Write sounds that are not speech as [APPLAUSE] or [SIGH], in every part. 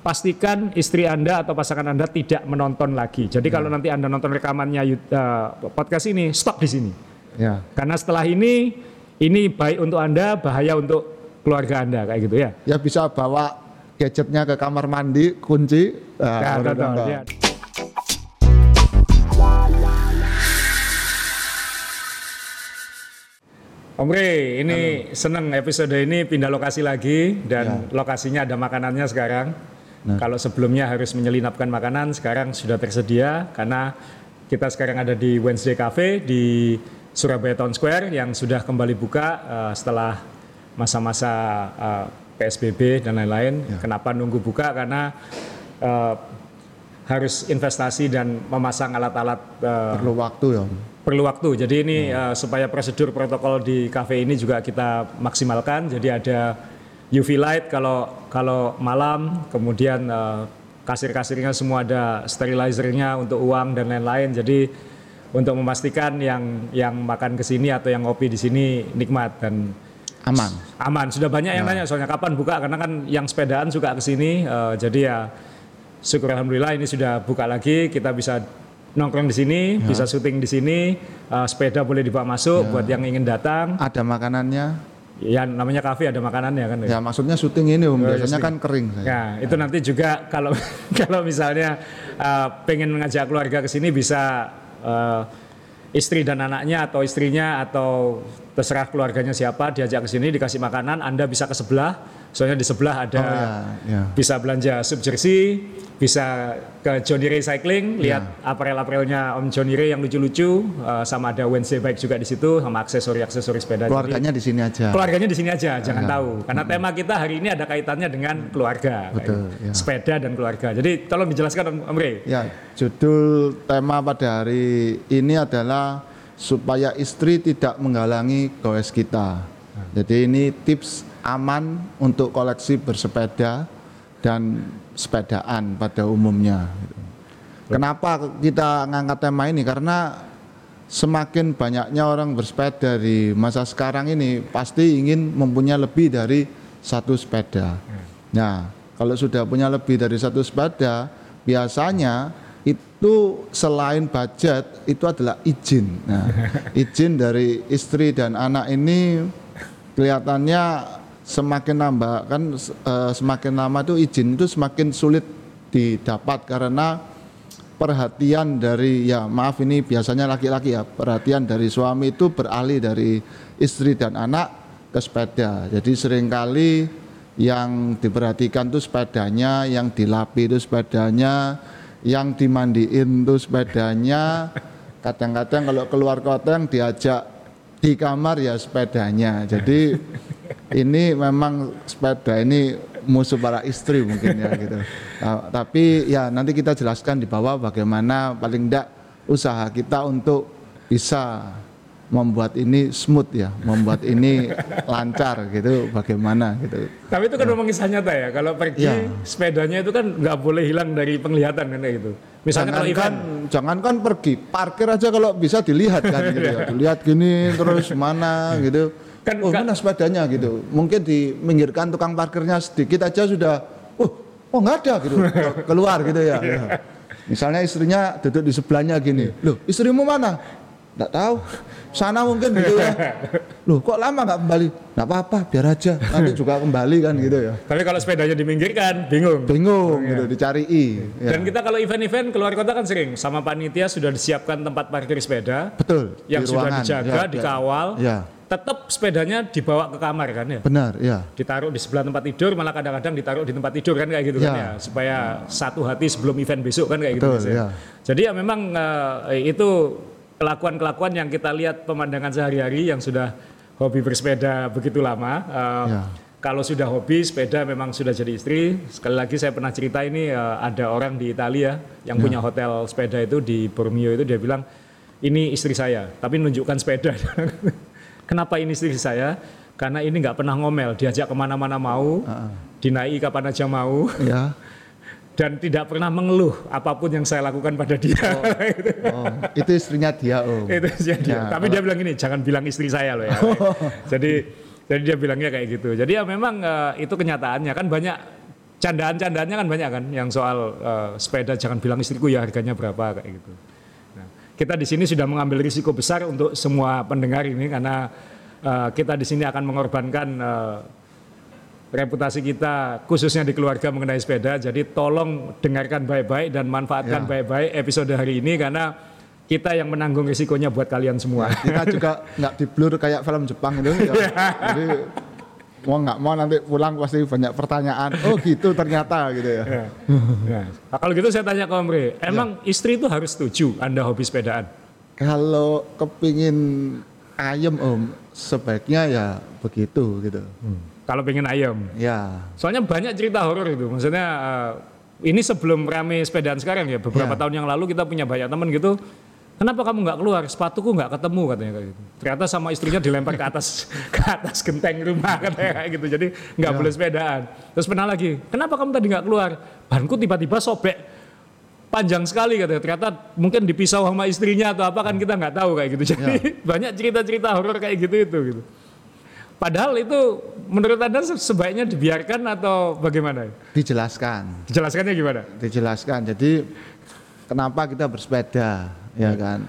pastikan istri Anda atau pasangan Anda tidak menonton lagi. Jadi kalau nanti Anda nonton rekamannya uh, podcast ini, stop di sini. Ya. Karena setelah ini ini baik untuk Anda, bahaya untuk keluarga Anda kayak gitu ya. Ya bisa bawa gadgetnya ke kamar mandi, kunci. Nah, Ya, ya. Om Rey, ini seneng episode ini pindah lokasi lagi dan lokasinya ada makanannya sekarang. Kalau sebelumnya harus menyelinapkan makanan, sekarang sudah tersedia karena kita sekarang ada di Wednesday Cafe di Surabaya Town Square yang sudah kembali buka eh, setelah masa-masa eh, PSBB dan lain-lain. Kenapa nunggu buka? Karena eh, harus investasi dan memasang alat-alat eh, Perlu waktu ya. perlu waktu. Jadi ini eh, supaya prosedur protokol di kafe ini juga kita maksimalkan. Jadi ada UV light kalau kalau malam, kemudian eh, kasir-kasirnya semua ada sterilizernya untuk uang dan lain-lain. Jadi untuk memastikan yang yang makan ke sini atau yang ngopi di sini nikmat dan Aman. aman. Sudah banyak yang nanya soalnya kapan buka karena kan yang sepedaan suka ke sini. eh, jadi ya syukur alhamdulillah ini sudah buka lagi. Kita bisa nongkrong di sini, bisa syuting di sini. eh, sepeda boleh dibawa masuk buat yang ingin datang. Ada makanannya. Ya namanya kafe ada makanannya kan. Ya maksudnya syuting ini Om, biasanya syuting. kan kering saya. Nah, itu nanti juga kalau [LAUGHS] kalau misalnya uh, pengen mengajak keluarga ke sini bisa uh, istri dan anaknya atau istrinya atau terserah keluarganya siapa diajak ke sini dikasih makanan, Anda bisa ke sebelah. Soalnya di sebelah ada Oh ya, ya. bisa belanja sub jersey, bisa ke Johnny Ray Cycling, lihat aparel-aparelnya Om Johnny Ray yang lucu-lucu, uh, sama ada Wednesday Bike juga di situ, sama aksesori-aksesori sepeda. Jadi- Keluarganya di sini aja. keluarganya di sini aja, jangan tahu. Karena tema kita hari ini ada kaitannya dengan keluarga, Betul, ya. sepeda dan keluarga. Jadi tolong dijelaskan Om, Om Rey. Ya, judul tema pada hari ini adalah supaya istri tidak menghalangi goes kita. Jadi ini tips aman untuk koleksi bersepeda dan sepedaan pada umumnya. Kenapa kita ngangkat tema ini? Karena semakin banyaknya orang bersepeda di masa sekarang ini pasti ingin mempunyai lebih dari satu sepeda. Nah, kalau sudah punya lebih dari satu sepeda, biasanya itu selain budget itu adalah izin. Nah, [LAUGHS] izin dari istri dan anak ini kelihatannya semakin nambah kan eh, semakin lama itu izin itu semakin sulit didapat karena perhatian dari ya maaf ini biasanya laki-laki ya perhatian dari suami itu beralih dari istri dan anak ke sepeda. Jadi sering kali yang diperhatikan tuh sepedanya yang dilapi itu sepedanya yang dimandiin tuh sepedanya. Kadang-kadang kalau keluar kota yang diajak di kamar ya sepedanya jadi [LAUGHS] ini memang sepeda ini musuh para istri mungkin ya gitu. Nah, [LAUGHS] tapi ya nanti kita jelaskan di bawah bagaimana paling tidak usaha kita untuk bisa membuat ini smooth ya, membuat ini [LAUGHS] lancar gitu bagaimana gitu. Tapi itu kan memang kisah nyata ya. Kalau pergi Ya. sepedanya itu kan nggak boleh hilang dari penglihatan kan gitu. Misalnya kalau Jangankan event jangankan pergi, parkir aja kalau bisa dilihat kan gitu ya. [LAUGHS] Dilihat gini terus mana gitu. Kan oh, mana sepedanya gitu. Mungkin diminggirkan tukang parkirnya sedikit aja sudah oh, oh nggak ada gitu. [LAUGHS] Keluar gitu ya. Misalnya istrinya duduk di sebelahnya gini. Loh, istrimu mana? Nggak tahu. Sana mungkin gitu ya. [LAUGHS] Loh, kok lama nggak kembali? Nggak apa-apa, biar aja. Nanti juga kembali kan gitu ya. tapi kalau sepedanya diminggirkan bingung. Bingung gitu, dicari ya. Dan kita kalau event-event keluar kota kan sering sama panitia sudah disiapkan tempat parkir sepeda Betul. yang di sudah ruangan. dijaga, Ya, ya. dikawal. Ya. Tetap sepedanya dibawa ke kamar kan ya. Benar, ya. ditaruh di sebelah tempat tidur malah kadang-kadang ditaruh di tempat tidur kan kayak gitu kan Ya. ya supaya satu hati sebelum event besok kan kayak gitu Betul, biasanya. ya. jadi ya memang eh, itu kelakuan-kelakuan yang kita lihat pemandangan sehari-hari yang sudah hobi bersepeda begitu lama Eh, Ya. kalau sudah hobi sepeda memang sudah jadi istri sekali lagi saya pernah cerita ini eh, ada orang di Italia yang Ya. punya hotel sepeda itu di Bormio itu dia bilang ini istri saya tapi menunjukkan sepeda [LAUGHS] kenapa ini istri saya karena ini nggak pernah ngomel diajak ke mana-mana mau dinaiki kapan aja mau Ya. [LAUGHS] dan tidak pernah mengeluh apa pun yang saya lakukan pada dia Oh, itu istrinya dia, Om. itu sih dia. Ya, tapi dia bilang ini jangan bilang istri saya loh ya jadi jadi dia bilangnya kayak gitu jadi ya memang eh, itu kenyataannya kan banyak candaan-candaannya kan banyak kan yang soal uh, sepeda jangan bilang istriku ya harganya berapa kayak gitu. Nah, kita di sini sudah mengambil risiko besar untuk semua pendengar ini karena uh, kita di sini akan mengorbankan uh, reputasi kita khususnya di keluarga mengenai sepeda. Jadi tolong dengarkan baik-baik dan manfaatkan ya. baik-baik ya. episode hari ini karena kita yang menanggung risikonya buat kalian semua. Ya, kita juga nggak di blur kayak film Jepang itu. Ya. [LAUGHS] Jadi mau nggak mau nanti pulang pasti banyak pertanyaan. Oh gitu ternyata gitu ya. ya. ya. Nah, kalau gitu saya tanya ke Om Re, emang ya. istri itu harus setuju Anda hobi sepedaan? Kalau kepingin ayam Om, sebaiknya ya begitu gitu. Hmm. Kalau pengen ayam? Ya. Soalnya banyak cerita horor itu. Maksudnya uh, ini sebelum rame sepedaan sekarang ya. Beberapa ya. tahun yang lalu kita punya banyak teman gitu Kenapa kamu nggak keluar? Sepatuku nggak ketemu katanya kayak gitu. Ternyata sama istrinya dilempar ke atas [LAUGHS] ke atas genteng rumah katanya kayak gitu. Jadi nggak ya. boleh sepedaan. Terus pernah lagi, kenapa kamu tadi nggak keluar? Banku tiba-tiba sobek panjang sekali katanya. Ternyata mungkin dipisah sama istrinya atau apa kan kita nggak tahu kayak gitu. Jadi ya. [LAUGHS] banyak cerita-cerita horor kayak gitu itu gitu. Padahal itu menurut Anda sebaiknya dibiarkan atau bagaimana? Dijelaskan. Dijelaskannya gimana? Dijelaskan. Jadi kenapa kita bersepeda? ya kan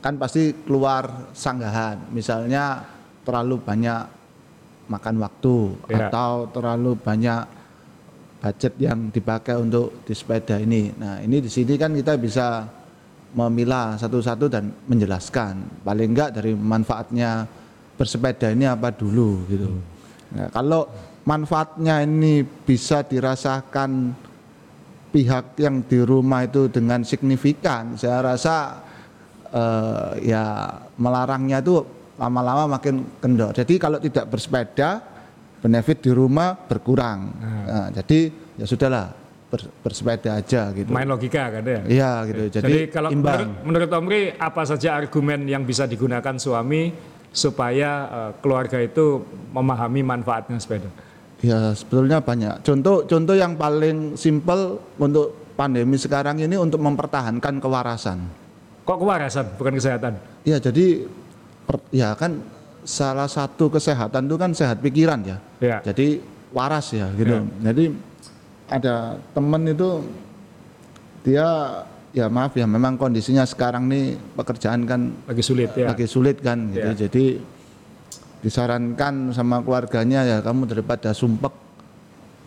kan pasti keluar sanggahan misalnya terlalu banyak makan waktu ya. atau terlalu banyak budget yang dipakai untuk di sepeda ini nah ini di sini kan kita bisa memilah satu-satu dan menjelaskan paling enggak dari manfaatnya bersepeda ini apa dulu gitu nah, kalau manfaatnya ini bisa dirasakan pihak yang di rumah itu dengan signifikan, saya rasa uh, ya melarangnya itu lama-lama makin kendor. Jadi kalau tidak bersepeda, benefit di rumah berkurang. Nah. Nah, jadi ya sudahlah ber, bersepeda aja gitu. Main logika kan ya? Iya gitu. Jadi, Jadi kalau imbang. menurut, menurut Omri apa saja argumen yang bisa digunakan suami supaya uh, keluarga itu memahami manfaatnya sepeda? Ya sebetulnya banyak. Contoh contoh yang paling simpel untuk pandemi sekarang ini untuk mempertahankan kewarasan. Kok kewarasan bukan kesehatan? Ya jadi per, ya kan salah satu kesehatan itu kan sehat pikiran ya. ya. Jadi waras ya gitu. Ya. Jadi ada temen itu dia ya maaf ya memang kondisinya sekarang nih pekerjaan kan lagi sulit ya. Lagi sulit kan gitu. Ya. Jadi disarankan sama keluarganya ya kamu daripada sumpek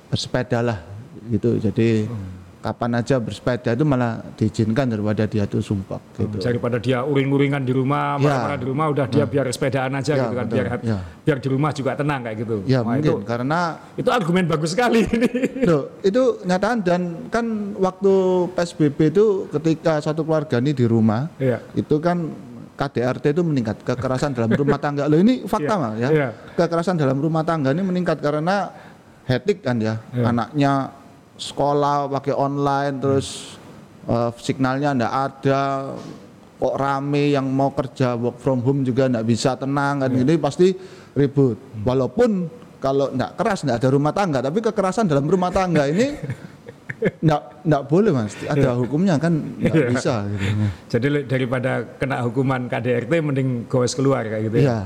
bersepedalah gitu jadi hmm kapan aja bersepeda itu malah diizinkan daripada dia tuh sumpah gitu. Hmm, daripada dia uring-uringan di rumah, ya. marah-marah di rumah udah dia ya. biar sepedaan aja ya, gitu kan, betul. biar ya. biar di rumah juga tenang kayak gitu. Ya Wah, mungkin itu, karena itu argumen bagus sekali [LAUGHS] ini. Loh, itu nyataan dan kan waktu PSBB itu ketika satu keluarga ini di rumah, ya. itu kan KDRT itu meningkat kekerasan dalam rumah tangga. Loh ini fakta yeah. mah ya. Yeah. Kekerasan dalam rumah tangga ini meningkat karena hetik kan ya. Yeah. Anaknya sekolah pakai online terus uh, signalnya ndak ada kok rame yang mau kerja work from home juga ndak bisa tenang kan yeah. ini pasti ribut walaupun kalau ndak keras ndak ada rumah tangga tapi kekerasan dalam rumah tangga ini [LAUGHS] ndak ndak boleh mas ada yeah. hukumnya kan ndak yeah. bisa gitu. jadi daripada kena hukuman KDRT mending goes keluar kayak gitu ya yeah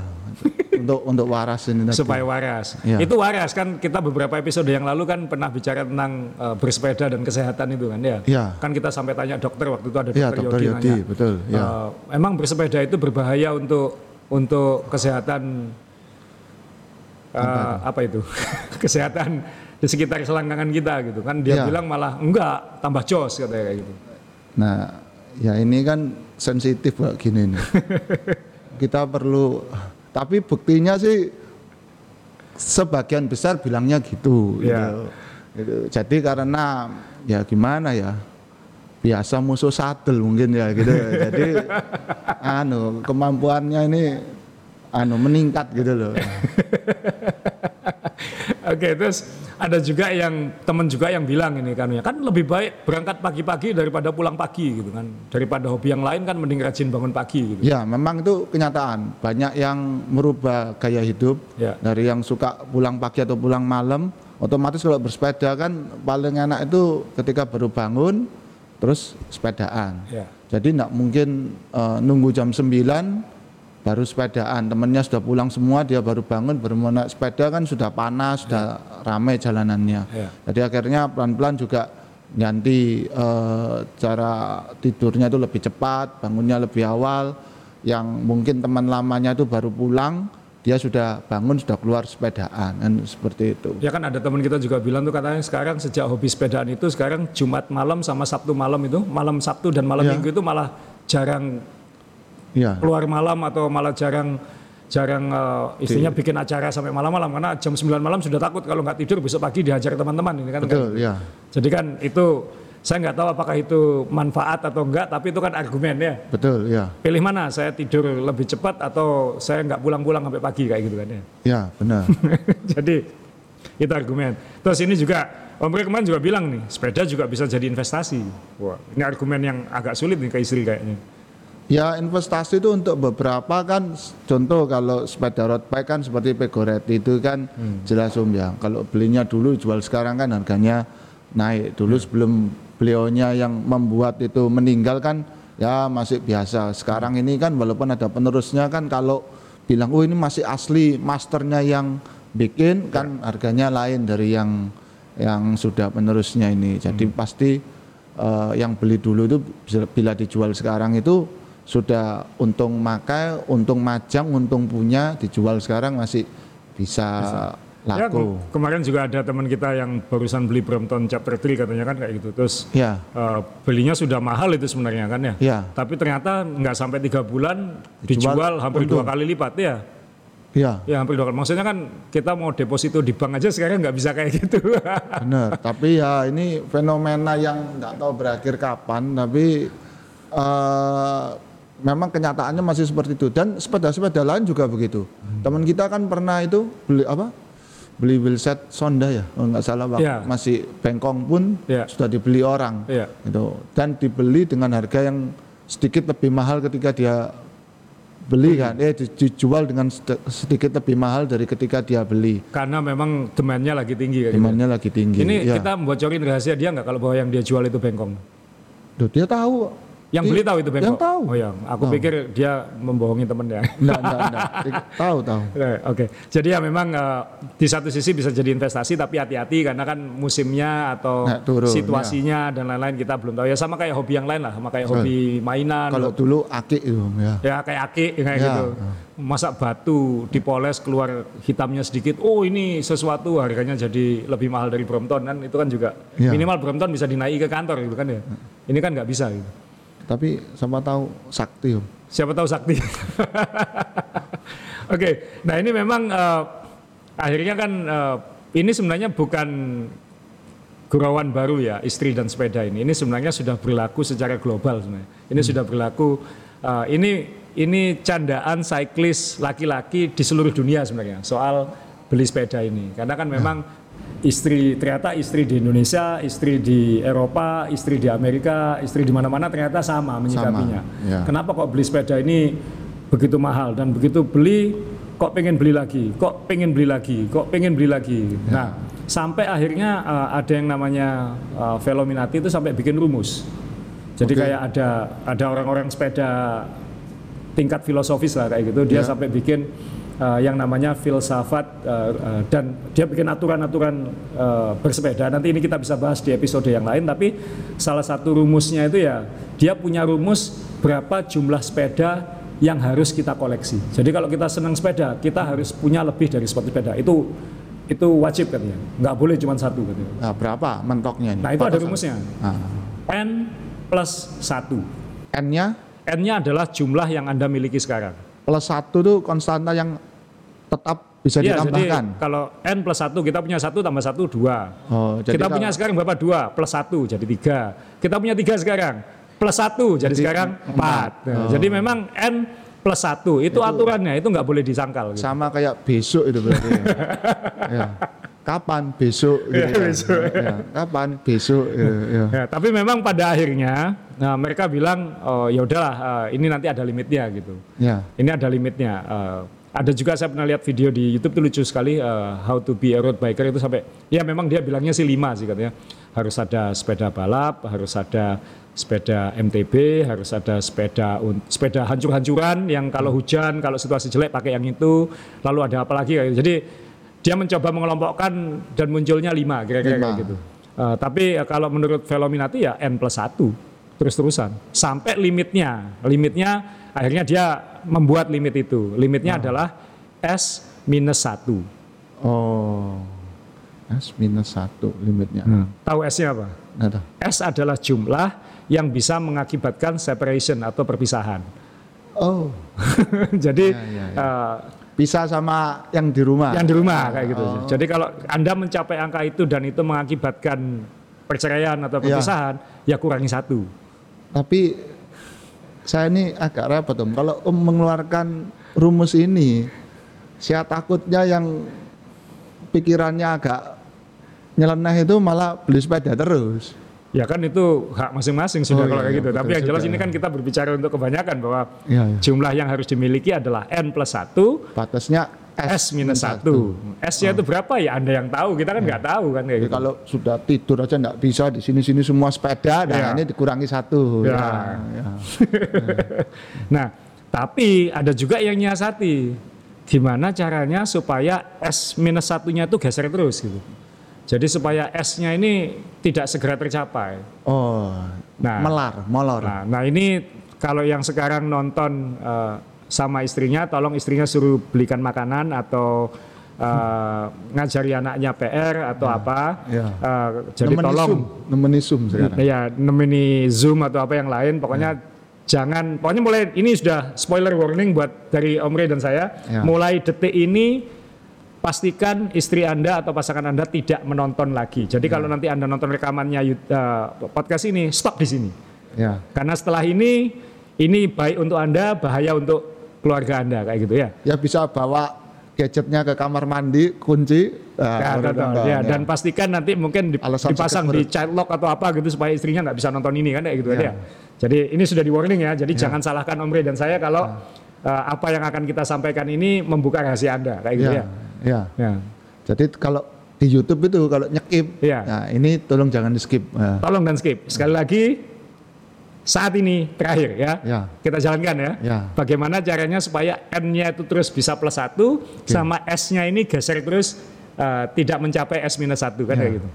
untuk untuk waras ini supaya waras. Ya. itu waras kan kita beberapa episode yang lalu kan pernah bicara tentang uh, bersepeda dan kesehatan itu kan ya. ya kan kita sampai tanya dokter waktu itu ada iya, dokter, ya, dokter Yodi, Yodi nanya, betul ya. uh, emang bersepeda itu berbahaya untuk untuk kesehatan uh, apa itu? [LAUGHS] Kesehatan di sekitar selangkangan kita gitu kan. Dia ya. bilang malah enggak tambah jos katanya kayak gitu. Nah ya ini kan sensitif kayak gini nih. [LAUGHS] Kita perlu tapi buktinya sih sebagian besar bilangnya gitu. Ya. Gitu. gitu. Jadi karena ya gimana ya biasa musuh sadel mungkin ya gitu. Jadi [LAUGHS] anu kemampuannya ini anu meningkat gitu loh. [LAUGHS] Oke, terus ada juga yang teman juga yang bilang ini kan ya kan lebih baik berangkat pagi-pagi daripada pulang pagi gitu kan. Daripada hobi yang lain kan mending rajin bangun pagi gitu. Ya, memang itu kenyataan. Banyak yang merubah gaya hidup ya. dari yang suka pulang pagi atau pulang malam, otomatis kalau bersepeda kan paling enak itu ketika baru bangun terus sepedaan. Ya. Jadi tidak mungkin uh, nunggu jam 9 baru sepedaan temennya sudah pulang semua dia baru bangun baru mau naik sepeda kan sudah panas sudah ramai jalanannya Ya. jadi akhirnya pelan-pelan juga ganti eh, cara tidurnya itu lebih cepat bangunnya lebih awal yang mungkin teman lamanya itu baru pulang dia sudah bangun sudah keluar sepedaan kan seperti itu Ya kan ada teman kita juga bilang tuh katanya sekarang sejak hobi sepedaan itu sekarang Jumat malam sama Sabtu malam itu malam Sabtu dan malam Ya. Minggu itu malah jarang ya keluar malam atau malah jarang jarang eh, istilahnya bikin acara sampai malam-malam. Karena jam 9 malam sudah takut kalau nggak tidur besok pagi dihajar teman-teman ini kan? Betul ya jadi kan itu saya nggak tahu apakah itu manfaat atau enggak tapi itu kan argumen ya. Betul ya pilih mana saya tidur lebih cepat atau saya nggak pulang-pulang sampai pagi kayak gitu kan ya? Ya benar. [LAUGHS] Jadi itu argumen. Terus ini juga Om Rey kemarin juga bilang nih sepeda juga bisa jadi investasi. Wah ini argumen yang agak sulit nih ke istri kayaknya Ya investasi itu untuk beberapa kan contoh kalau sepeda road bike kan seperti Pegoret itu kan jelas om ya. Kalau belinya dulu jual sekarang kan harganya naik. Dulu sebelum beliaunya yang membuat itu meninggal kan ya masih biasa. Sekarang ini kan walaupun ada penerusnya kan kalau bilang oh ini masih asli masternya yang bikin kan harganya lain dari yang yang sudah penerusnya ini. Jadi pasti eh, yang beli dulu itu bila dijual sekarang itu sudah untung makai, untung majang, untung punya dijual sekarang masih bisa, Ya, laku. ke- kemarin juga ada teman kita yang barusan beli Brompton chapter 3 katanya kan kayak gitu. Terus Ya, eh, belinya sudah mahal itu sebenarnya kan ya. ya, Tapi ternyata nggak sampai tiga bulan Dijual dijual hampir dua untung. kali lipat ya. ya, Ya hampir dua kali. Maksudnya kan kita mau deposito di bank aja sekarang nggak bisa kayak gitu. [LAUGHS] benar. tapi ya ini fenomena yang nggak tahu berakhir kapan, tapi eh, memang kenyataannya masih seperti itu. Dan sepeda-sepeda lain juga begitu. Teman kita kan pernah itu beli apa? Beli wheelset Sonda ya, nggak salah waktu Ya. masih bengkong pun Ya. sudah dibeli orang. Iya. gitu dan dibeli dengan harga yang sedikit lebih mahal ketika dia beli kan eh di- dijual dengan sed- sedikit lebih mahal dari ketika dia beli Karena memang demandnya lagi tinggi gitu. demandnya lagi tinggi Ini ya. kita bocorin rahasia dia nggak kalau bahwa yang dia jual itu bengkong. Duh, dia tahu Yang beli tahu itu bengkong. yang tahu. Oh ya, aku pikir dia membohongi temennya. enggak enggak enggak tahu tahu Oke, [LAUGHS] Oke, jadi ya memang eh, di satu sisi bisa jadi investasi tapi hati-hati karena kan musimnya atau Nah, turun, situasinya dan lain-lain kita belum tahu ya sama kayak hobi yang lain lah, sama kayak hobi mainan, kalau dulu aki itu ya ya kayak aki kayak Ya. gitu. Masa batu dipoles keluar hitamnya sedikit, oh ini sesuatu harganya jadi lebih mahal dari Brompton kan itu kan juga Ya. minimal Brompton bisa dinaiki ke kantor gitu kan ya. Ini kan nggak bisa gitu. Tapi sama tahu sakti Om. Siapa tahu sakti. [LAUGHS] Oke, nah ini memang eh, akhirnya kan eh, ini sebenarnya bukan gurauan baru ya istri dan sepeda ini. Ini sebenarnya sudah berlaku secara global sebenarnya. Ini sudah berlaku. eh, ini ini candaan siklis laki-laki di seluruh dunia sebenarnya soal beli sepeda ini. Karena kan memang istri ternyata istri di Indonesia, istri di Eropa, istri di Amerika, istri di mana-mana ternyata sama menyikapinya. ya. Kenapa kok beli sepeda ini begitu mahal dan begitu beli kok pengen beli lagi, kok pengen beli lagi, kok pengen beli lagi. Nah, sampai akhirnya uh, ada yang namanya uh, Velominati itu sampai bikin rumus. Jadi Oke. kayak ada ada orang-orang sepeda tingkat filosofis lah kayak gitu, dia Ya. sampai bikin uh, yang namanya filsafat uh, uh, dan dia bikin aturan-aturan uh, bersepeda. Nanti ini kita bisa bahas di episode yang lain, tapi salah satu rumusnya itu ya dia punya rumus berapa jumlah sepeda yang harus kita koleksi. Jadi kalau kita senang sepeda, kita harus punya lebih dari satu sepeda. Itu itu wajib katanya, nggak boleh cuma satu katanya. nah, berapa mentoknya ini Nah itu ada rumusnya. Nah, N plus satu. N-nya N-nya adalah jumlah yang anda miliki sekarang. plus satu tuh konstanta yang tetap bisa Iya, jadi ditambahkan kalau N plus satu kita punya satu tambah satu dua. oh jadi kita kalau- punya sekarang berapa dua plus satu jadi tiga. Kita punya tiga sekarang plus satu jadi, Jadi sekarang empat. Nah, Oh. Jadi memang N plus satu itu, aturannya itu nggak boleh disangkal. Gitu. sama kayak besok itu berarti ya. [LAUGHS] Ya. kapan besok gitu Ya, besok. Ya, kapan besok ya, ya. Ya, tapi memang pada akhirnya nah, mereka bilang oh, ya udahlah eh, ini nanti ada limitnya gitu. ya Ini ada limitnya. Eh, ada juga saya pernah lihat video di YouTube itu lucu sekali eh, how to be a road biker itu sampai ya memang dia bilangnya sih lima sih katanya. harus ada sepeda balap, harus ada sepeda MTB, harus ada sepeda sepeda hancur-hancuran yang kalau hujan, kalau situasi jelek pakai yang itu, lalu ada apa lagi kayak gitu. Jadi dia mencoba mengelompokkan dan munculnya lima kira-kira gitu. Eh, tapi eh, kalau menurut Velominati ya N plus 1 terus-terusan sampai limitnya. Limitnya akhirnya dia membuat limit itu. Limitnya adalah S minus 1. Oh. S minus satu limitnya. Tahu S-nya apa? Nggak tahu. S adalah jumlah yang bisa mengakibatkan separation atau perpisahan. Oh. [LAUGHS] Jadi Ya, ya, ya. eh, Bisa sama yang di rumah. yang di rumah kayak gitu. Oh. Jadi kalau Anda mencapai angka itu dan itu mengakibatkan perceraian atau Ya. perpisahan, ya, kurangi satu. Tapi saya ini agak repot om. Kalau om mengeluarkan rumus ini, saya takutnya yang pikirannya agak nyeleneh itu malah beli sepeda terus. Ya kan itu hak masing-masing sudah Oh, kalau iya, kayak gitu. Tapi yang jelas ini kan kita berbicara untuk kebanyakan bahwa Iya, iya. jumlah yang harus dimiliki adalah N plus 1 Batasnya S minus 1. S-nya itu berapa ya Anda yang tahu, kita kan nggak tahu kan kayak gitu. kalau sudah tidur aja nggak bisa di sini-sini semua sepeda, nah Iya. ini dikurangi satu. Ya. ya. [LAUGHS] Nah, tapi ada juga yang nyiasati. Gimana caranya supaya S minus satunya itu geser terus gitu. Jadi supaya S-nya ini tidak segera tercapai. Oh, Nah. melar, molor. Nah, nah ini kalau yang sekarang nonton eh, sama istrinya, tolong istrinya suruh belikan makanan atau eh, ngajari anaknya PR atau apa. ya. Eh, jadi Nemeni tolong Zoom, nemeni Zoom sekarang. ya nemeni Zoom atau apa yang lain. Pokoknya jangan. Pokoknya mulai ini sudah spoiler warning buat dari Om Rey dan saya. Ya. Mulai detik ini pastikan istri Anda atau pasangan Anda tidak menonton lagi. Jadi kalau nanti Anda nonton rekamannya eh, podcast ini, stop di sini. Ya. Karena setelah ini ini baik untuk Anda, bahaya untuk keluarga Anda kayak gitu ya. ya bisa bawa gadgetnya ke kamar mandi, kunci. nah, Ya, Ya, ya. dan pastikan nanti mungkin Alasan dipasang di child lock atau apa gitu supaya istrinya nggak bisa nonton ini kan kayak gitu Ya. aja. Jadi ini sudah di warning ya. Jadi jangan salahkan Om Rey dan saya kalau eh, apa yang akan kita sampaikan ini membuka rahasia Anda kayak gitu ya, ya. ya. Ya. Jadi kalau di YouTube itu kalau nyekip, Iya. nah ini tolong jangan di skip. Nah, Tolong dan skip. Sekali lagi saat ini terakhir ya. Ya. Kita jalankan ya. Ya. Bagaimana caranya supaya N-nya itu terus bisa plus satu sama S-nya ini geser terus eh, tidak mencapai S minus satu kan Ya. kayak gitu.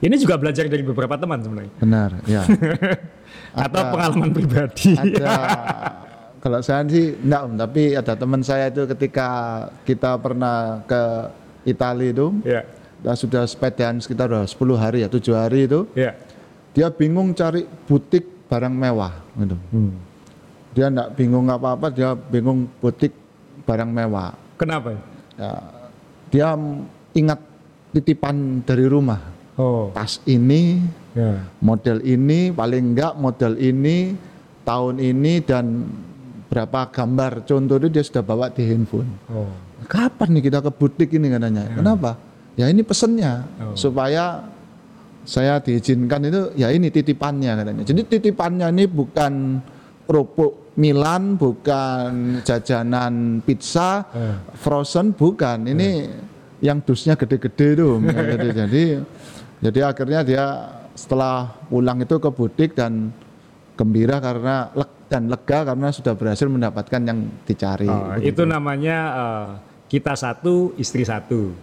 Ini juga belajar dari beberapa teman sebenarnya. benar, ya. [LAUGHS] Atau Ada- pengalaman pribadi. ada [LAUGHS] kalau saya sih enggak om, tapi ada teman saya itu ketika kita pernah ke Italia itu, ya. kita sudah sepedaan sekitar udah 10 hari ya, 7 hari itu, Ya. dia bingung cari butik barang mewah gitu. Hmm. Dia enggak bingung apa-apa, dia bingung butik barang mewah. Kenapa? Ya, dia ingat titipan dari rumah. Oh. Tas ini, Ya. model ini, paling enggak model ini, tahun ini dan berapa gambar contoh itu dia sudah bawa di handphone. Oh. Kapan nih kita ke butik ini katanya? Kenapa? Ya ini pesennya Oh. supaya saya diizinkan itu ya ini titipannya katanya. Jadi titipannya ini bukan kerupuk Milan, bukan jajanan pizza, Eh. frozen bukan. Ini yang dusnya gede-gede itu. [LAUGHS] jadi, jadi jadi akhirnya dia setelah pulang itu ke butik dan gembira karena leg- dan lega karena sudah berhasil mendapatkan yang dicari. Oh, itu namanya eh, kita satu, istri satu.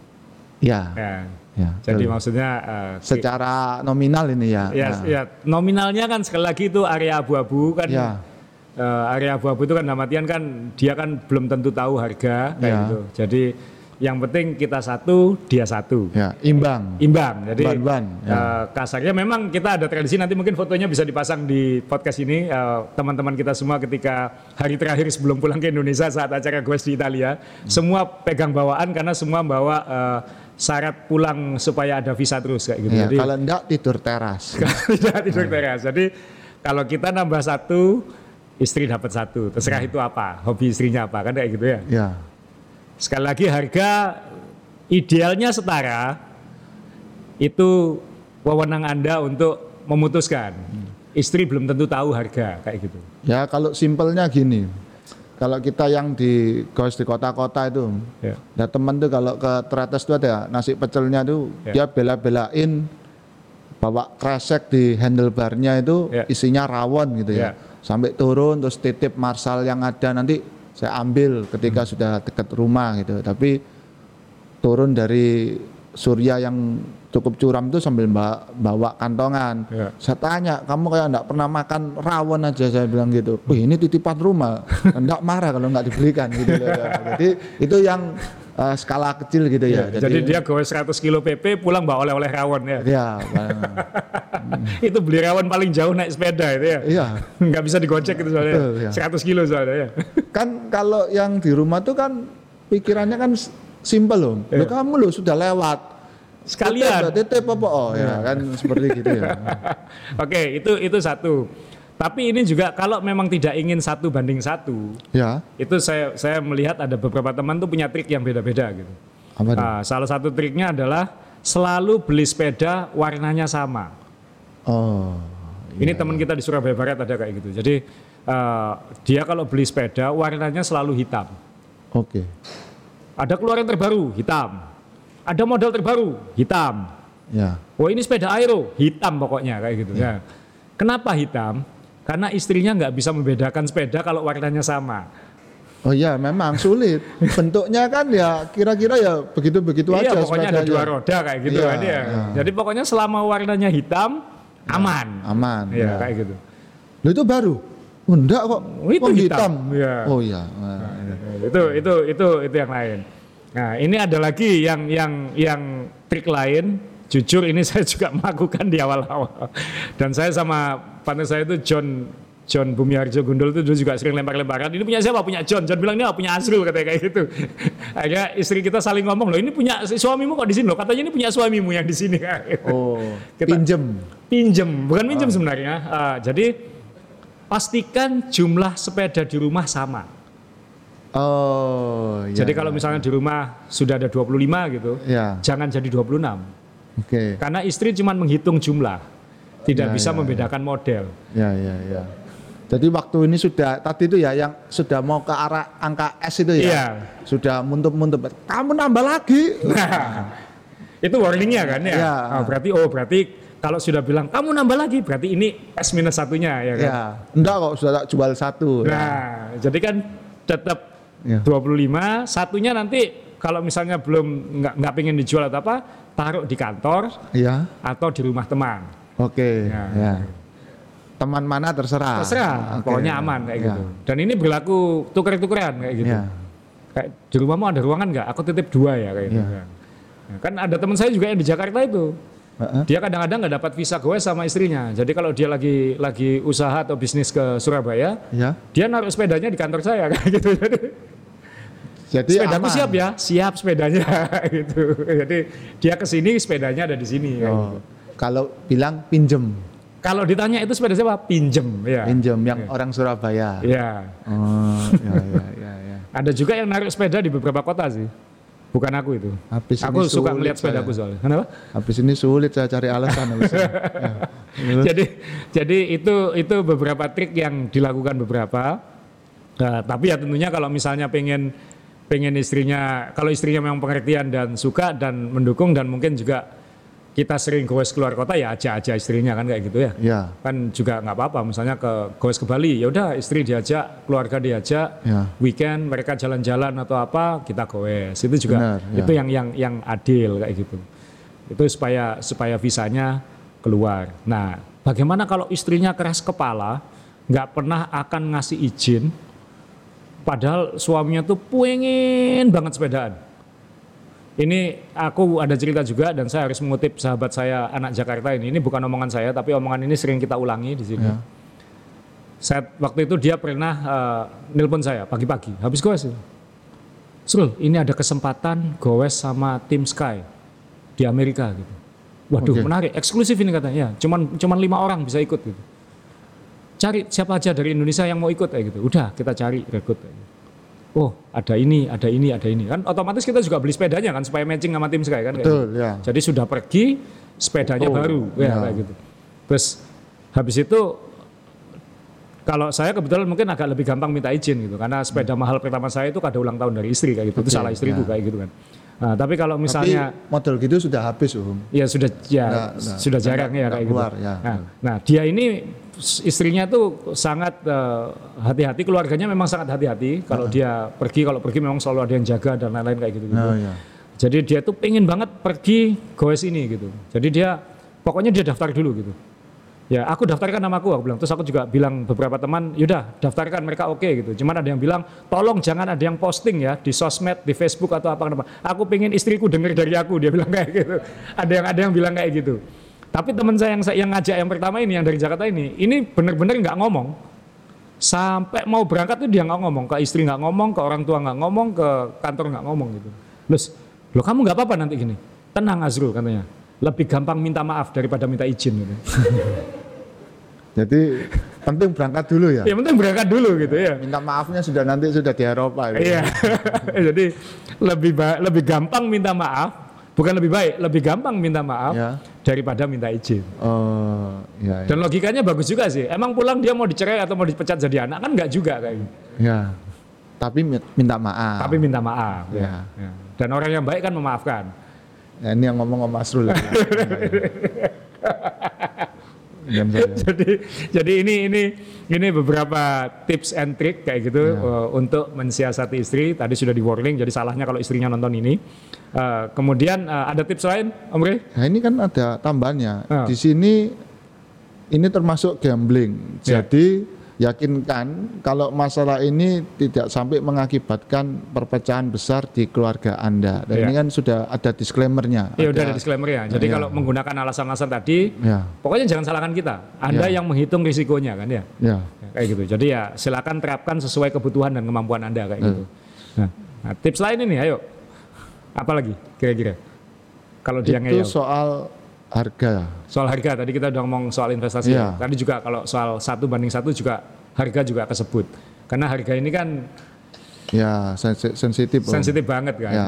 Ya, Ya. Ya. Jadi betul. maksudnya eh, secara nominal ini ya. ya, Nah, ya nominalnya kan sekali lagi itu area abu-abu kan. Ya. eh, area abu-abu itu kan dalam artian kan dia kan belum tentu tahu harga kayak Ya. gitu. Jadi yang penting kita satu, dia satu. ya, imbang. Imbang. Jadi Ban-ban, ya. eh, kasarnya memang kita ada tradisi nanti mungkin fotonya bisa dipasang di podcast ini teman-teman kita semua ketika hari terakhir sebelum pulang ke Indonesia saat acara Goes di Italia semua pegang bawaan karena semua bawa eh, syarat pulang supaya ada visa terus kayak gitu. Ya, Jadi kalau enggak tidur teras. [LAUGHS] tidak tidur teras. Jadi kalau kita nambah satu istri dapat satu terserah itu apa hobi istrinya apa kan kayak gitu ya. ya. Sekali lagi harga idealnya setara itu wewenang Anda untuk memutuskan. Istri belum tentu tahu harga kayak gitu. Ya, kalau simpelnya gini. Kalau kita yang di goes di kota-kota itu, Ya. Nah teman tuh kalau ke Tretes tuh ada nasi pecelnya tuh Ya. dia bela-belain bawa kresek di handlebarnya itu Ya. isinya rawon gitu ya. Ya. Sampai turun terus titip marsal yang ada nanti saya ambil ketika Hmm. sudah dekat rumah gitu. Tapi turun dari Surya yang cukup curam itu sambil ba- bawa kantongan. Ya. Saya tanya, kamu kayak enggak pernah makan rawon aja saya bilang gitu. Wih ini titipan rumah, enggak marah kalau enggak dibelikan gitu. loh. Jadi itu yang eh, skala kecil gitu ya. Jadi, dia goes 100 kilo PP pulang bawa oleh-oleh rawon ya. ya, [LAUGHS] itu beli rawon paling jauh naik sepeda itu ya. iya. [LAUGHS] Nggak bisa digocek itu soalnya. Betul, ya. 100 kilo soalnya ya. Kan kalau yang di rumah tuh kan pikirannya kan simpel loh. Loh, kamu loh sudah lewat. Sekalian. Titip, titip apa? Oh ya kan seperti gitu ya. [LAUGHS] Oke, itu itu satu. Tapi ini juga kalau memang tidak ingin satu banding satu, Ya, itu saya saya melihat ada beberapa teman tuh punya trik yang beda-beda gitu. apa? Nah, salah satu triknya adalah selalu beli sepeda warnanya sama. Oh, Ini teman kita di Surabaya Barat ada kayak gitu. Jadi eh, dia kalau beli sepeda warnanya selalu hitam. oke. Ada keluaran terbaru hitam. Ada model terbaru hitam. Ya, Oh ini sepeda aero hitam pokoknya kayak gitu ya. Kenapa hitam? Karena istrinya nggak bisa membedakan sepeda kalau warnanya sama. oh ya memang sulit. Bentuknya kan ya kira-kira ya begitu-begitu iya aja. pokoknya ada sepedanya. dua roda kayak gitu Iya, kan ya. iya. Jadi pokoknya selama warnanya hitam aman. Aman. Iya ya. kayak gitu. Loh, itu baru. Oh, enggak kok. Oh, itu Kok hitam. Iya. Oh iya. Nah, itu itu itu itu yang lain. Nah ini ada lagi yang yang yang trik lain. Jujur ini [LAUGHS] saya juga melakukan di awal-awal. Dan saya sama partner saya itu John John Bumiarjo Gundul itu dulu juga sering lempar-lemparan. Ini punya siapa? Punya John. John bilang ini apa? punya Azrul katanya kayak gitu. [LAUGHS] Akhirnya istri kita saling ngomong loh. Ini punya suamimu kok di sini loh. Katanya ini punya suamimu yang di sini. [LAUGHS] Oh, Kita- pinjem. Pinjem, bukan pinjem sebenarnya. Ah, jadi pastikan jumlah sepeda di rumah sama. Oh, iya. Jadi kalau misalnya di rumah sudah ada 25 gitu, Ya, jangan jadi 26. oke. Karena istri cuma menghitung jumlah, tidak Ya, bisa ya, membedakan model. Ya, ya, ya. Jadi waktu ini sudah tadi itu ya yang sudah mau ke arah angka S itu ya. Iya. Sudah muntup-muntup. Kamu nambah lagi. Nah, [LAUGHS] itu warningnya kan ya. Ya. Oh, berarti oh berarti kalau sudah bilang kamu nambah lagi, berarti ini S minus satunya ya kan. ya, enggak kok sudah tak jual satu. Nah, jadi kan tetap Ya. 25, satunya nanti kalau misalnya belum nggak nggak pengen dijual atau apa, taruh di kantor Ya, atau di rumah teman. oke. Ya. Ya. Teman mana terserah. Terserah, Oke. pokoknya aman kayak Ya. gitu. Dan ini berlaku tuker-tukeran kayak gitu. Ya. Kayak di rumahmu ada ruangan nggak? Aku titip dua ya kayak gitu. Ya. Nah, kan ada teman saya juga yang di Jakarta itu. Dia kadang-kadang nggak dapat visa goes sama istrinya. Jadi kalau dia lagi lagi usaha atau bisnis ke Surabaya, Ya. dia naruh sepedanya di kantor saya [LAUGHS] kayak gitu. Jadi Jadi sepedaku aman. siap ya, siap sepedanya [LAUGHS] gitu. Jadi dia ke sini sepedanya ada di sini. kayak gitu. Oh, kalau bilang pinjem, Kalau ditanya itu sepeda siapa? Pinjem ya. pinjem yang orang Surabaya. Ya. Oh, [LAUGHS] ya, ya, ya, ya. Ada juga yang naruh sepeda di beberapa kota sih. Bukan aku itu. Habis aku ini suka melihat sepedaku soalnya. Kenapa? Habis ini sulit saya cari alasan. habis ini. [LAUGHS] Ya. jadi jadi itu itu beberapa trik yang dilakukan beberapa. Nah, tapi ya tentunya kalau misalnya pengen pengen istrinya kalau istrinya memang pengertian dan suka dan mendukung dan mungkin juga kita sering goes keluar kota ya aja aja istrinya kan kayak gitu ya. Ya, Kan juga nggak apa-apa misalnya ke goes ke Bali ya udah istri diajak, keluarga diajak, ya. weekend mereka jalan-jalan atau apa kita goes. Itu juga Benar, ya. itu yang yang yang adil kayak gitu. Itu supaya supaya visanya keluar. Nah, bagaimana kalau istrinya keras kepala, nggak pernah akan ngasih izin, padahal suaminya tuh pengen banget sepedaan. Ini aku ada cerita juga dan saya harus mengutip sahabat saya anak Jakarta ini. Ini bukan omongan saya, tapi omongan ini sering kita ulangi di sini. Ya. Saya waktu itu dia pernah eh, nelpon saya pagi-pagi, habis goes. Srul, ini ada kesempatan goes sama tim Sky di Amerika gitu. Waduh, Oke. menarik, eksklusif ini katanya. Ya, cuman cuman lima orang bisa ikut gitu. Cari siapa aja dari Indonesia yang mau ikut kayak gitu. Udah, kita cari rekrut. gitu. Oh, ada ini, ada ini, ada ini. Kan otomatis kita juga beli sepedanya kan supaya matching sama tim Sky kan Betul, gitu. ya. Jadi sudah pergi, sepedanya Oh, baru, ya, ya. kayak gitu. Terus habis itu kalau saya kebetulan mungkin agak lebih gampang minta izin gitu karena sepeda mahal pertama saya itu kada ulang tahun dari istri kayak gitu. itu Oke, salah istriku ya. kayak gitu kan. Nah, tapi kalau misalnya Tapi model gitu sudah habis om. ya sudah ya sudah jarang ya kayak keluar, gitu. ya. Nah, nah, dia ini istrinya tuh sangat eh, hati-hati keluarganya memang sangat hati-hati kalau dia pergi kalau pergi memang selalu ada yang jaga dan lain-lain kayak gitu. Nah, ya. Jadi dia tuh pengen banget pergi goes ini gitu. Jadi dia pokoknya dia daftar dulu gitu. Ya aku daftarkan namaku aku bilang. Terus aku juga bilang beberapa teman, yaudah daftarkan mereka oke gitu. Cuman ada yang bilang, tolong jangan ada yang posting ya di sosmed, di Facebook atau apa apa. Aku pengen istriku dengar dari aku. Dia bilang [LAUGHS] kayak gitu. Ada yang ada yang bilang kayak gitu. Tapi teman saya yang yang ngajak yang pertama ini yang dari Jakarta ini, ini bener-bener nggak ngomong. Sampai mau berangkat tuh dia nggak ngomong ke istri nggak ngomong, ke orang tua nggak ngomong, ke kantor nggak ngomong gitu. Terus, lo kamu nggak apa-apa nanti gini. Tenang Azrul katanya. Lebih gampang minta maaf daripada minta izin gitu. [LAUGHS] Jadi penting berangkat dulu ya. Ya penting berangkat dulu gitu ya. Minta maafnya sudah nanti sudah di Eropa. gitu. Iya. [LAUGHS] Jadi lebih ba- lebih gampang minta maaf, bukan lebih baik, lebih gampang minta maaf Ya. daripada minta izin. Oh, ya, ya. Dan logikanya bagus juga sih. Emang pulang dia mau dicerai atau mau dipecat jadi anak kan nggak juga kayak gitu. Ya. Tapi mi- minta maaf. Tapi minta maaf. Ya. Ya. Dan orang yang baik kan memaafkan. Ya, ini yang ngomong Om Asrul. ya. [LAUGHS] Saya. [LAUGHS] jadi jadi ini ini ini beberapa tips and trick kayak gitu Ya. uh, untuk mensiasati istri. Tadi sudah di warning, jadi salahnya kalau istrinya nonton ini. Uh, kemudian uh, ada tips lain, Om Rey? Nah ini kan ada tambahannya. Ah. Di sini ini termasuk gambling. Ya. Jadi yakinkan kalau masalah ini tidak sampai mengakibatkan perpecahan besar di keluarga Anda. Dan Ya. ini kan sudah ada disclaimernya. Ya udah Ada- disclaimer ya. Jadi Ya. kalau menggunakan alasan-alasan tadi, Ya, pokoknya jangan salahkan kita. Anda Ya. yang menghitung risikonya kan ya. ya. Ya, Kayak gitu. Jadi ya silakan terapkan sesuai kebutuhan dan kemampuan Anda kayak Hmm. gitu. Nah, nah, tips lain ini ayo. Apa lagi kira-kira? Kalau dia Itu ngeyel. soal harga. Soal harga tadi kita udah ngomong soal investasi. Ya. Tadi juga kalau soal satu banding satu juga harga juga kesebut. Karena harga ini kan Ya, sensi- sensitif. Sensitif banget kan. ya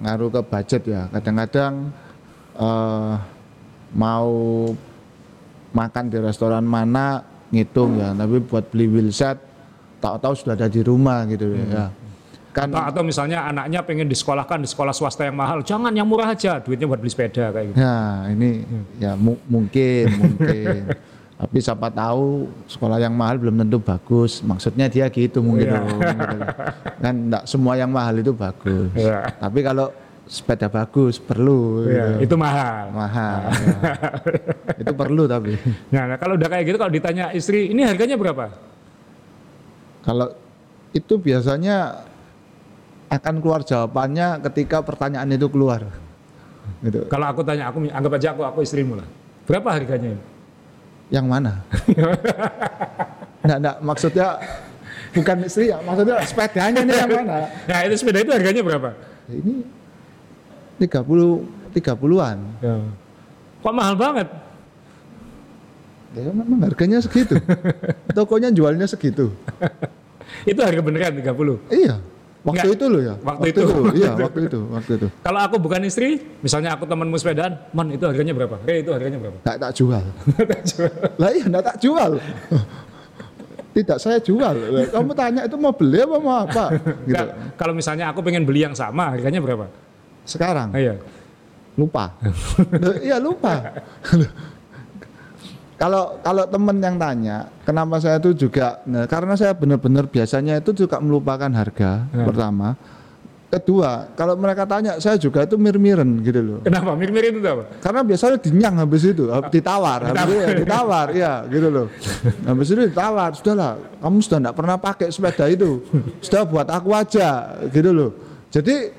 ngaruh ke budget ya kadang-kadang eh, mau makan di restoran mana ngitung ya tapi buat beli wheelset tahu-tahu sudah ada di rumah gitu ya kan Atau, atau misalnya anaknya pengen disekolahkan di sekolah swasta yang mahal, jangan yang murah aja, duitnya buat beli sepeda kayak gitu. ya ini ya mu- mungkin mungkin [LAUGHS] tapi siapa tahu sekolah yang mahal belum tentu bagus maksudnya dia gitu mungkin. Om, gitu. kan enggak semua yang mahal itu bagus Iya. tapi kalau sepeda bagus perlu Iya, gitu. itu mahal. mahal ya. itu perlu tapi Nah, nah, kalau udah kayak gitu kalau ditanya istri, ini harganya berapa? kalau itu biasanya akan keluar jawabannya ketika pertanyaan itu keluar gitu Kalau aku tanya, aku anggap aja aku aku istrimu lah. Berapa harganya ini? yang mana enggak enggak maksudnya bukan istri ya maksudnya sepedanya nih yang mana Nah, itu sepeda itu harganya berapa? ini 30 30-an Ya. Kok mahal banget? ya memang harganya segitu [LAUGHS] tokonya jualnya segitu Itu harga beneran 30. iya waktu Enggak. itu loh ya Waktu itu. [LAUGHS] iya waktu itu waktu itu Kalau aku bukan istri, misalnya aku temanmu sepedaan, man itu harganya berapa? Re itu harganya berapa? tak [LAUGHS] tak jual lah iya enggak tak jual tidak saya jual kamu tanya itu mau beli apa mau apa gitu kalau misalnya aku pengen beli yang sama, harganya berapa? sekarang iya. lupa iya lupa [LAUGHS] kalau kalau temen yang tanya kenapa saya itu juga nah, karena saya benar-benar biasanya itu juga melupakan harga Ya. pertama. Kedua kalau mereka tanya saya juga itu mir-miren gitu loh. Kenapa? Mir-mir itu apa? karena biasanya dinyang habis itu hab- ditawar habis itu ya ditawar. ya gitu loh. Habis itu ditawar sudahlah kamu sudah tidak pernah pakai sepeda itu sudah buat aku aja gitu loh. Jadi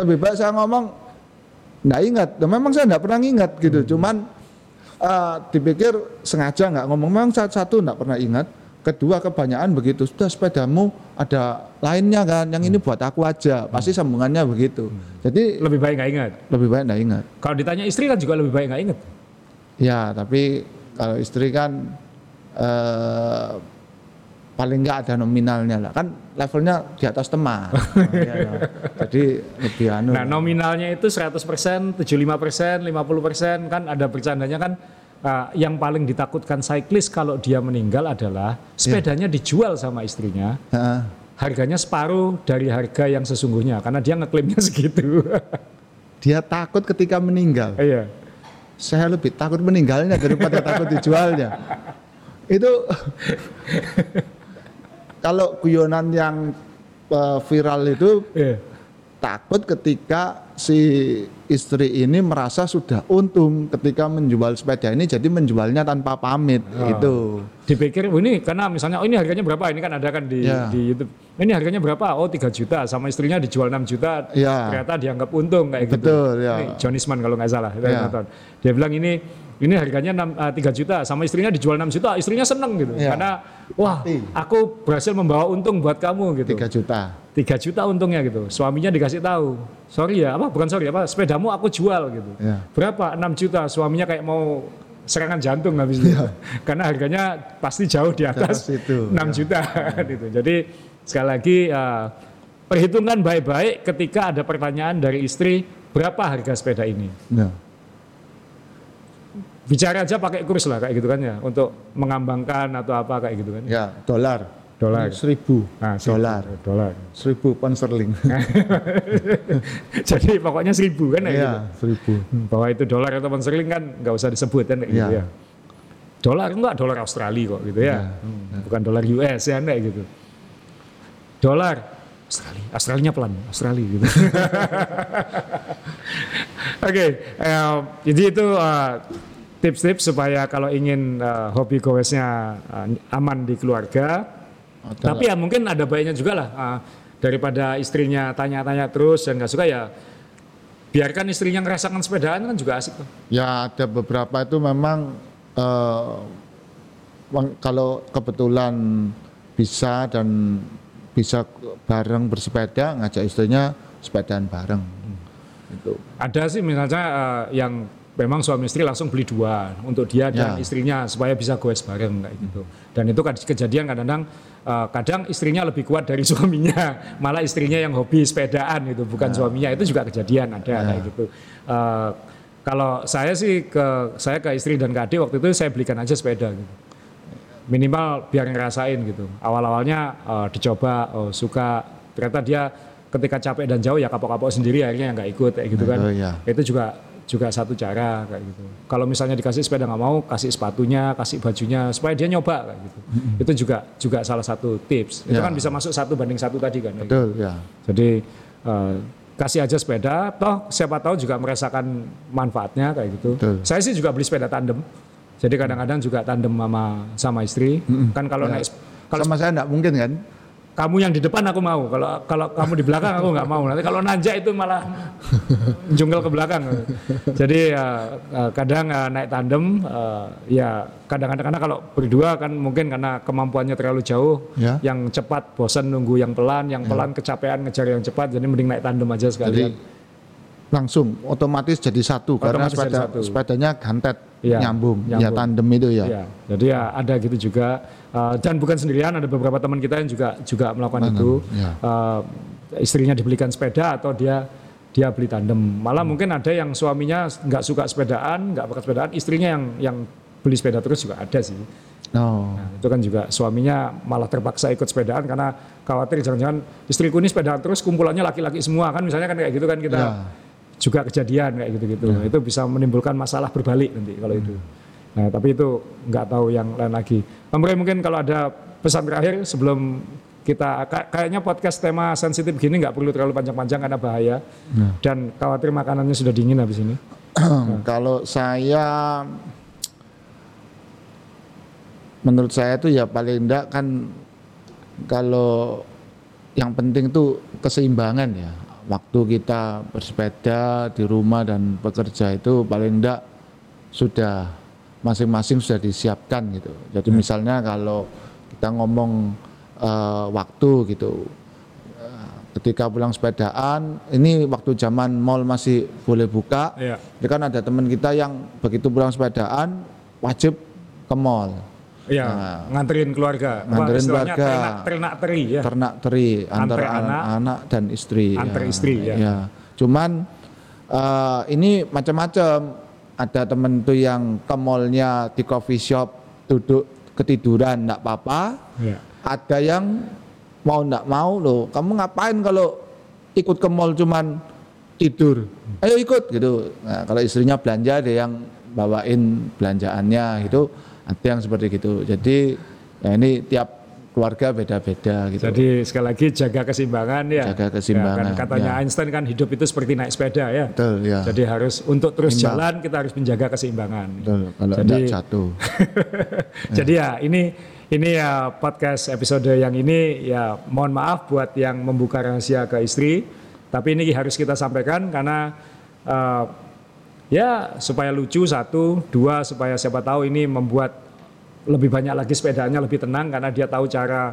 lebih baik saya ngomong nggak ingat. Memang saya nggak pernah ingat gitu cuman eh, dipikir sengaja nggak ngomong. Memang saat satu nggak pernah ingat. Kedua kebanyakan begitu. Sudah sepedamu ada lainnya kan. Yang ini buat aku aja. Pasti sambungannya begitu. Jadi Lebih baik nggak ingat. lebih baik nggak ingat. Kalau ditanya istri kan juga lebih baik nggak ingat. Ya, tapi kalau istri kan eh, paling nggak ada nominalnya lah. Kan levelnya di atas teman. [LAUGHS] Ya, ya. Jadi lebih anu. Nah nominalnya itu 100%, 75%, 50% kan ada bercandanya kan uh, yang paling ditakutkan cyclist kalau dia meninggal adalah sepedanya dijual sama istrinya Heeh. harganya separuh dari harga yang sesungguhnya karena dia ngeklaimnya [LAUGHS] segitu. Dia takut ketika meninggal. Iya. Saya lebih takut meninggalnya daripada takut dijualnya. [LAUGHS] Itu kalau guyonan yang uh, viral itu Iya. takut ketika si istri ini merasa sudah untung ketika menjual sepeda ini jadi menjualnya tanpa pamit Oh. itu. Dipikir oh ini karena misalnya oh ini harganya berapa? Ini kan ada kan di Ya. di YouTube. Ini harganya berapa? Oh 3 juta sama istrinya dijual 6 juta. Ya. Ternyata dianggap untung kayak gitu. Betul, ya. Ini John Isman kalau nggak salah. saya nonton. Dia bilang ini ini harganya 6, eh, 3 juta sama istrinya dijual 6 juta. Istrinya seneng gitu. Ya. Karena wah, aku berhasil membawa untung buat kamu gitu. 3 juta. 3 juta untungnya gitu. Suaminya dikasih tahu, sorry ya, apa bukan sorry apa, sepedamu aku jual gitu. Ya. Berapa? 6 juta. Suaminya kayak mau serangan jantung habis itu. [LAUGHS] Karena harganya pasti jauh di atas itu, 6 [LAUGHS] juta [LAUGHS] gitu. Jadi sekali lagi eh, perhitungan baik-baik ketika ada pertanyaan dari istri, berapa harga sepeda ini? Nah, Bicara aja pakai kurs lah kayak gitu kan ya, untuk mengambangkan atau apa kayak gitu kan. ya dolar. Dolar. Seribu. Nah, dolar. Dolar. Seribu pound sterling. [LAUGHS] Jadi pokoknya seribu kan ya gitu. Iya, seribu. Hmm, bahwa itu dolar atau pound sterling kan nggak usah disebut kan kayak gitu Iya. ya. Dolar enggak dolar Australia kok gitu ya. Hmm, Bukan dolar US ya kayak gitu. Dolar Australia, Australia pelan, Australia gitu. [LAUGHS] Oke, eh, jadi itu eh, tips-tips supaya kalau ingin eh, hobi goesnya eh, aman di keluarga. Tapi ya mungkin ada baiknya juga lah eh, daripada istrinya tanya-tanya terus dan nggak suka ya biarkan istrinya ngerasakan sepedaan kan juga asik tuh. Ya ada beberapa itu memang wang- kalau kebetulan bisa dan bisa bareng bersepeda ngajak istrinya sepedaan bareng. Itu. Ada sih misalnya eh, yang memang suami istri langsung beli dua untuk dia dan Ya. istrinya supaya bisa goes bareng kayak gitu. Dan itu kejadian kadang-kadang eh, kadang istrinya lebih kuat dari [LAUGHS] suaminya, malah istrinya yang hobi sepedaan gitu, bukan suaminya. Itu juga kejadian ada kayak gitu. Eh, kalau saya sih ke saya ke istri dan ke adik waktu itu saya belikan aja sepeda gitu. Minimal biar ngerasain gitu. Awal-awalnya eh, dicoba oh, suka ternyata dia ketika capek dan jauh ya kapok-kapok sendiri akhirnya nggak ikut kayak gitu kan Oh, iya. itu juga juga satu cara kayak gitu. Kalau misalnya dikasih sepeda nggak mau, kasih sepatunya, kasih bajunya supaya dia nyoba kayak gitu. Itu juga juga salah satu tips. Itu Ya. kan bisa masuk satu banding satu tadi kan. gitu. Betul ya. Jadi eh, kasih aja sepeda, toh siapa tahu juga merasakan manfaatnya kayak gitu. Betul. Saya sih juga beli sepeda tandem. Jadi kadang-kadang juga tandem sama sama istri. Kan kalau naik kalau Sama saya enggak mungkin kan? Kamu yang di depan aku mau. Kalau kalau kamu di belakang aku nggak mau. Nanti kalau nanjak itu malah [LAUGHS] jungkel ke belakang. Jadi ya, eh, kadang eh, naik tandem eh, ya kadang-kadang karena kalau berdua kan mungkin karena kemampuannya terlalu jauh Ya. yang cepat bosan nunggu yang pelan yang pelan kecapean ngejar yang cepat jadi mending naik tandem aja Jadi sekalian langsung otomatis jadi satu karena Otomatis jadi sepeda satu. sepedanya gantet Iya, nyambung. ya nyambung. tandem itu ya. Ya, jadi ya ada gitu juga Uh, dan bukan sendirian ada beberapa teman kita yang juga juga melakukan itu. ya. Uh, istrinya dibelikan sepeda atau dia dia beli tandem. Malah Hmm. mungkin ada yang suaminya nggak suka sepedaan, nggak pakai sepedaan, istrinya yang yang beli sepeda terus juga ada sih. Oh. Nah, itu kan juga suaminya malah terpaksa ikut sepedaan karena khawatir jangan-jangan istriku ini sepedaan terus kumpulannya laki-laki semua kan misalnya kan kayak gitu kan kita Ya. Juga kejadian kayak gitu-gitu. Itu bisa menimbulkan masalah berbalik nanti kalau itu. Nah, tapi itu nggak tahu yang lain lagi. Om Roy, mungkin kalau ada pesan terakhir sebelum kita ka- kayaknya podcast tema sensitif gini nggak perlu terlalu panjang-panjang karena bahaya dan khawatir makanannya sudah dingin habis ini. [CLEARS THROAT] Kalau saya menurut saya itu ya paling enggak kan kalau yang penting tuh keseimbangan ya. Waktu kita bersepeda di rumah dan bekerja itu paling enggak sudah masing-masing sudah disiapkan gitu. Jadi misalnya kalau kita ngomong eh, waktu gitu, eh, ketika pulang sepedaan, ini waktu zaman mall masih boleh buka, Iya. ya kan ada teman kita yang begitu pulang sepedaan wajib ke mall, Iya, Nah. nganterin keluarga. Nganterin keluarga. Ternak, ternak teri ya. ternak teri antara Antar anak, anak-anak dan istri. antar istri, ya. Cuman eh, ini macam-macam. Ada temen tuh yang ke mallnya di coffee shop duduk ketiduran enggak apa-apa. Iya. Ada yang mau ndak mau loh kamu ngapain kalau ikut ke mall cuman tidur ayo ikut gitu nah, kalau istrinya belanja ada yang bawain belanjaannya gitu ada yang seperti gitu jadi ya ini tiap keluarga beda-beda gitu. Jadi sekali lagi jaga keseimbangan ya. Jaga keseimbangan. Ya, kan katanya ya. Einstein kan hidup itu seperti naik sepeda ya. Betul ya. Jadi harus untuk terus Imbang. jalan kita harus menjaga keseimbangan. Betul. Kalau Jadi, jatuh. [LAUGHS] Jadi ya ini ini ya podcast episode yang ini ya mohon maaf buat yang membuka rahasia ke istri. Tapi ini harus kita sampaikan karena uh, ya supaya lucu satu, dua supaya siapa tahu ini membuat lebih banyak lagi sepedanya lebih tenang karena dia tahu cara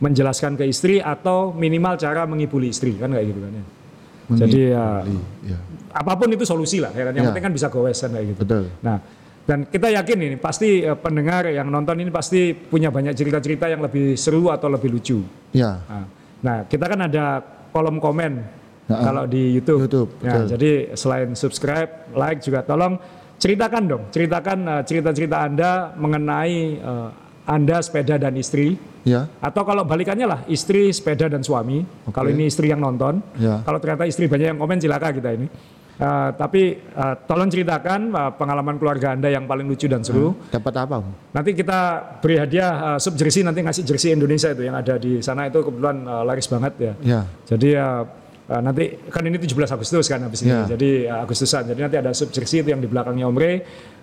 menjelaskan ke istri atau minimal cara mengibuli istri kan kayak gitu kan ya. Jadi ya, ya apa pun itu solusi lah ya kan. Yang ya. penting kan bisa gowes kan kayak gitu. Betul. Nah, dan kita yakin ini pasti uh, pendengar yang nonton ini pasti punya banyak cerita-cerita yang lebih seru atau lebih lucu. Ya. Nah, nah kita kan ada kolom komen nah, kalau di YouTube. YouTube Ya, jadi selain subscribe, like juga tolong ceritakan dong, ceritakan uh, cerita-cerita Anda mengenai uh, Anda sepeda dan istri. Ya. Atau kalau balikannya lah, istri, sepeda dan suami. Okay. Kalau ini istri yang nonton. Ya. Kalau ternyata istri banyak yang komen silakan kita ini. Uh, tapi uh, tolong ceritakan uh, pengalaman keluarga Anda yang paling lucu dan seru. Hmm, dapat apa? Nanti kita beri hadiah uh, sub jersey nanti ngasih jersey Indonesia itu yang ada di sana itu kebetulan uh, laris banget ya. ya. Jadi uh, Uh, nanti kan ini 17 Agustus kan habis yeah. ini. Jadi uh, Agustusan. Jadi nanti ada sub jersey itu yang di belakangnya Om Re,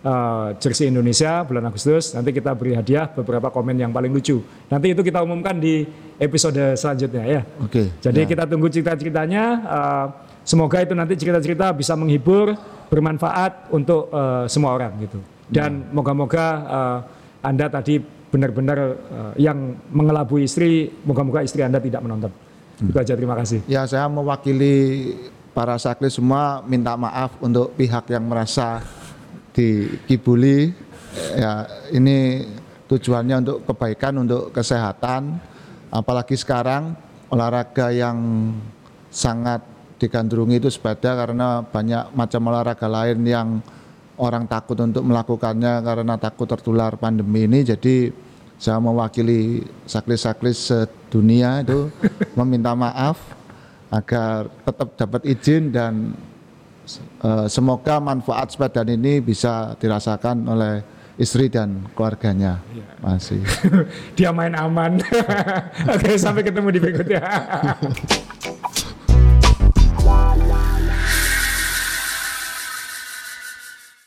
uh, jersey Indonesia bulan Agustus. Nanti kita beri hadiah beberapa komen yang paling lucu. Nanti itu kita umumkan di episode selanjutnya ya. Oke. Okay. Jadi yeah. kita tunggu cerita-ceritanya. Uh, semoga itu nanti cerita-cerita bisa menghibur, bermanfaat untuk uh, semua orang gitu. Dan moga-moga uh, Anda tadi benar-benar uh, yang mengelabui istri, moga-moga istri Anda tidak menonton. Itu aja terima kasih. Ya saya mewakili para sakli semua minta maaf untuk pihak yang merasa dikibuli. Ya ini tujuannya untuk kebaikan, untuk kesehatan. Apalagi sekarang olahraga yang sangat digandrungi itu sepeda karena banyak macam olahraga lain yang orang takut untuk melakukannya karena takut tertular pandemi ini. Jadi saya mewakili saklis-saklis sedunia itu [LAUGHS] meminta maaf agar tetap dapat izin dan uh, semoga manfaat sepeda ini bisa dirasakan oleh istri dan keluarganya ya. masih. [LAUGHS] Dia main aman. [LAUGHS] Oke, sampai ketemu di berikutnya.